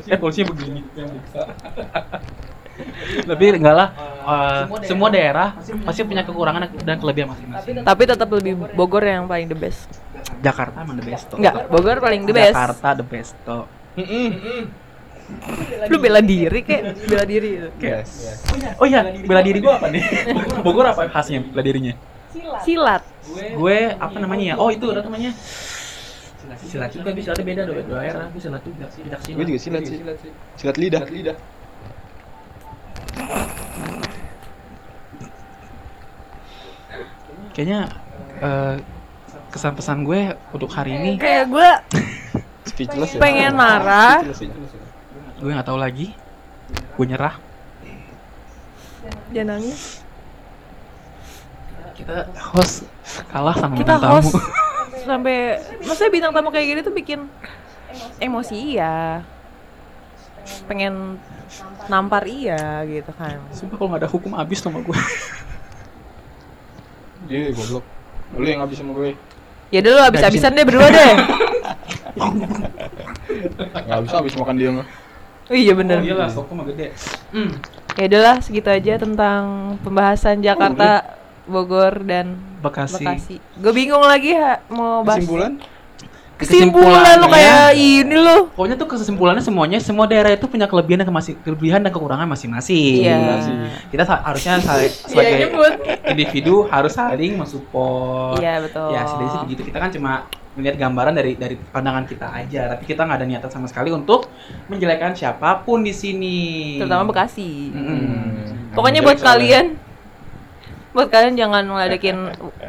eh polisinya begini. Tapi enggak lah. eh, semua daerah pasti punya kekurangan dan kelebihan masing-masing. tapi tetap lebih Bogor yang paling the best. Jakarta emang the best. toh. Enggak, Bogor paling the best. Jakarta the best toh. Lu bela diri kek, bela diri. Yes. Oh iya, bela diri gua apa nih? Bogor apa khasnya bela dirinya? Silat. Gue apa namanya ya? Oh itu ada namanya. Silat juga bisa silatnya beda dua dua daerah, bisa silat juga. Tidak silat. Gue juga silat sih. Silat lidah. Lidah. Kayaknya eh, kesan pesan gue untuk hari ini Kayak gue Speechless ya. pengen marah. Speechless ya. Gue nggak tahu lagi. Gue nyerah. Jangan nangis. Kita host kalah sama Kita bintang tamu. host sampai maksudnya bintang tamu kayak gini tuh bikin emosi iya pengen nampar iya gitu kan Sumpah kalau nggak ada hukum abis sama gue. Dia goblok. Lu yang habis sama gue. ya dulu habis-habisan deh berdua deh Enggak bisa habis makan dia mah. Oh, iya bener Oh, iyalah, hukum mah gede. Hmm. ya udahlah segitu aja tentang pembahasan Jakarta Bogor dan Bekasi. Bekasi gue bingung lagi ha, mau bahas Kesimpulan? kesimpulan lo kayak ini lo Pokoknya tuh kesimpulannya semuanya semua daerah itu punya kelebihan dan kemasi- kelebihan dan kekurangan masing-masing. Iya. Kita sa- harusnya sa- Iya, sebagai individu harus saling mensupport. Iya, betul. Ya sih begitu. Kita kan cuma melihat gambaran dari dari pandangan kita aja, tapi kita nggak ada niatan sama sekali untuk menjelekkan siapa pun di sini. terutama Bekasi. Hmm. Pokoknya buat soalnya. kalian buat kalian jangan ngeledekin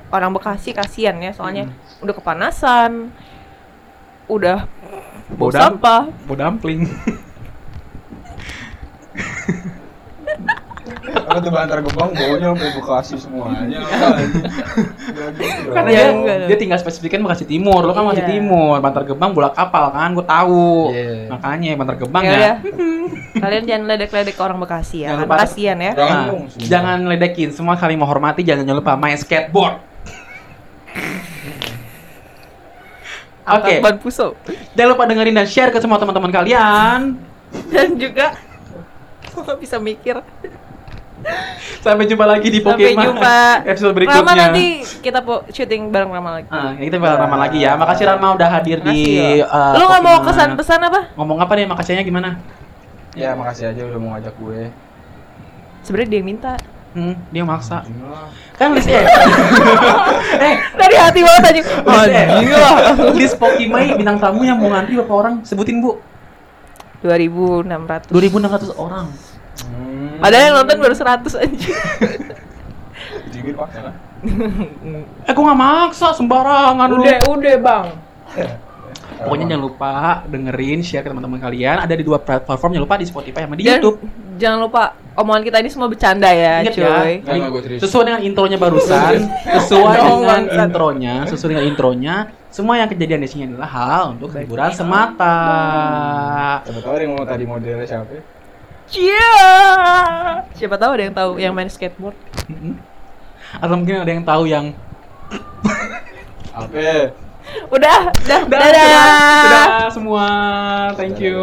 orang Bekasi kasihan ya soalnya udah kepanasan udah bau Bodam. sampah Bau Apa tuh Bantar Gebang baunya sampai Bekasi semuanya. Karena Ya, dia, tinggal spesifikan Bekasi Timur, lo kan masih Iya. Timur, Bantar Gebang bola kapal kan, gue tahu. Iya. Makanya Bantar Gebang ya ya. kalian jangan ledek-ledek orang Bekasi ya Jangan kan lupa- kasihan ya Jangan Nah, jangan ledekin, semua saling menghormati, jangan lupa main skateboard. Oke, ban puso jangan lupa dengerin dan share ke semua teman-teman kalian. dan juga gue nggak bisa mikir Sampai jumpa lagi di sampai Pokemon jumpa episode berikutnya. Rama nanti kita po syuting bareng Rama lagi Ah, ya kita bakal Rama lagi ya. Makasih Rama udah hadir di Makasih ya. eh, lu nggak mau kesan pesan apa Ngomong apa nih makasihnya gimana? Ya makasih aja udah mau ngajak gue. sebenarnya dia yang minta Hmm, dia maksa. Kan list ya. eh, dari hati banget aja list ya. List Pokimai bintang tamu yang mau ngantri berapa orang? Sebutin, Bu. 2600 2600 orang. Hmm. Padahal yang nonton baru 100 aja. Dikit pak ya. Eh, gua nggak maksa sembarangan lu. udah bang. Pokoknya jangan lupa dengerin, share ke teman-teman kalian. Ada di dua platform, jangan lupa di Spotify sama di Dan YouTube. jangan lupa omongan kita ini semua bercanda ya, Ingat cuy. ya, sesuai dengan intronya barusan, sesuai dengan intronya, sesuai dengan intronya, semua yang kejadian di sini adalah hal untuk hiburan semata. Tahu ada yang mau tadi modelnya siapa? Cia. Siapa tahu ada yang tahu yang main skateboard. Atau mungkin ada yang tahu yang Apa? Udah, udah, Dadah, dadah. dadah semua. Thank you.